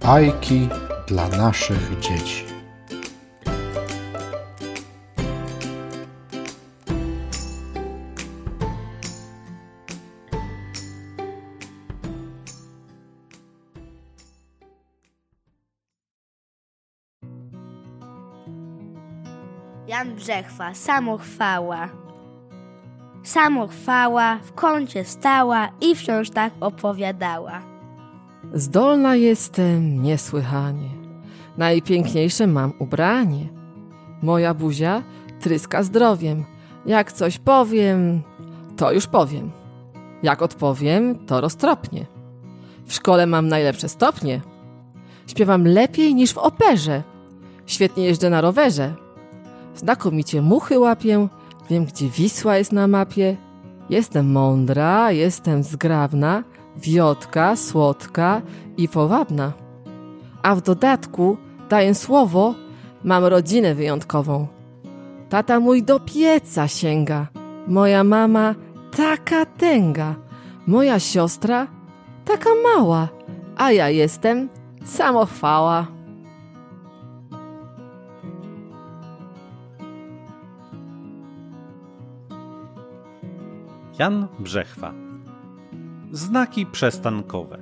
Bajki dla naszych dzieci. Jan Brzechwa, samochwała. Samochwała w kącie stała i wciąż tak opowiadała. Zdolna jestem niesłychanie, najpiękniejsze mam ubranie. Moja buzia tryska zdrowiem, jak coś powiem, to już powiem. Jak odpowiem, to roztropnie. W szkole mam najlepsze stopnie. Śpiewam lepiej niż w operze. Świetnie jeżdżę na rowerze. Znakomicie muchy łapię, wiem gdzie Wisła jest na mapie. Jestem mądra, jestem zgrabna, wiotka, słodka i powabna. A w dodatku, daję słowo, mam rodzinę wyjątkową. Tata mój do pieca sięga, moja mama taka tęga, moja siostra taka mała, a ja jestem samochwała. Jan Brzechwa. Znaki przestankowe.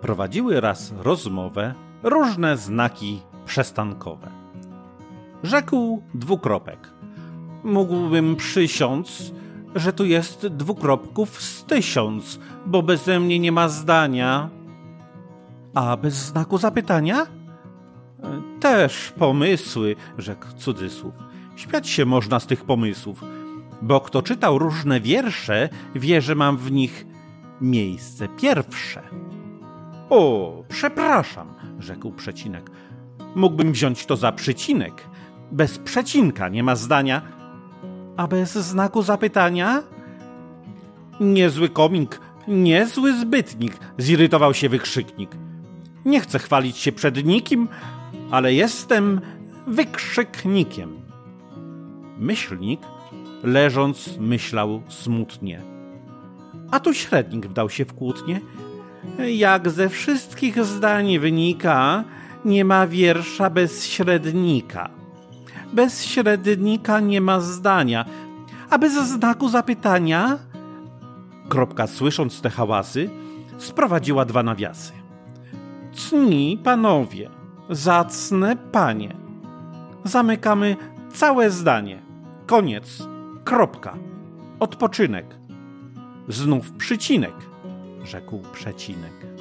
Prowadziły raz rozmowę różne znaki przestankowe. Rzekł dwukropek. Mógłbym przysiąc, że tu jest dwukropków z tysiąc, bo beze mnie nie ma zdania. A bez znaku zapytania? Też pomysły, rzekł cudzysłów. Śmiać się można z tych pomysłów bo kto czytał różne wiersze, wie, że mam w nich miejsce pierwsze. O, przepraszam, rzekł przecinek. Mógłbym wziąć to za przycinek. Bez przecinka nie ma zdania. A bez znaku zapytania? Niezły komik, niezły zbytnik, zirytował się wykrzyknik. Nie chcę chwalić się przed nikim, ale jestem wykrzyknikiem. Myślnik leżąc myślał smutnie. A tu średnik wdał się w kłótnie. Jak ze wszystkich zdań wynika, nie ma wiersza bez średnika. Bez średnika nie ma zdania, a bez znaku zapytania. Kropka, słysząc te hałasy, sprowadziła dwa nawiasy. Cni panowie, zacne panie. Zamykamy całe zdanie. Koniec. Kropka. Odpoczynek. Znów przycinek, rzekł przecinek.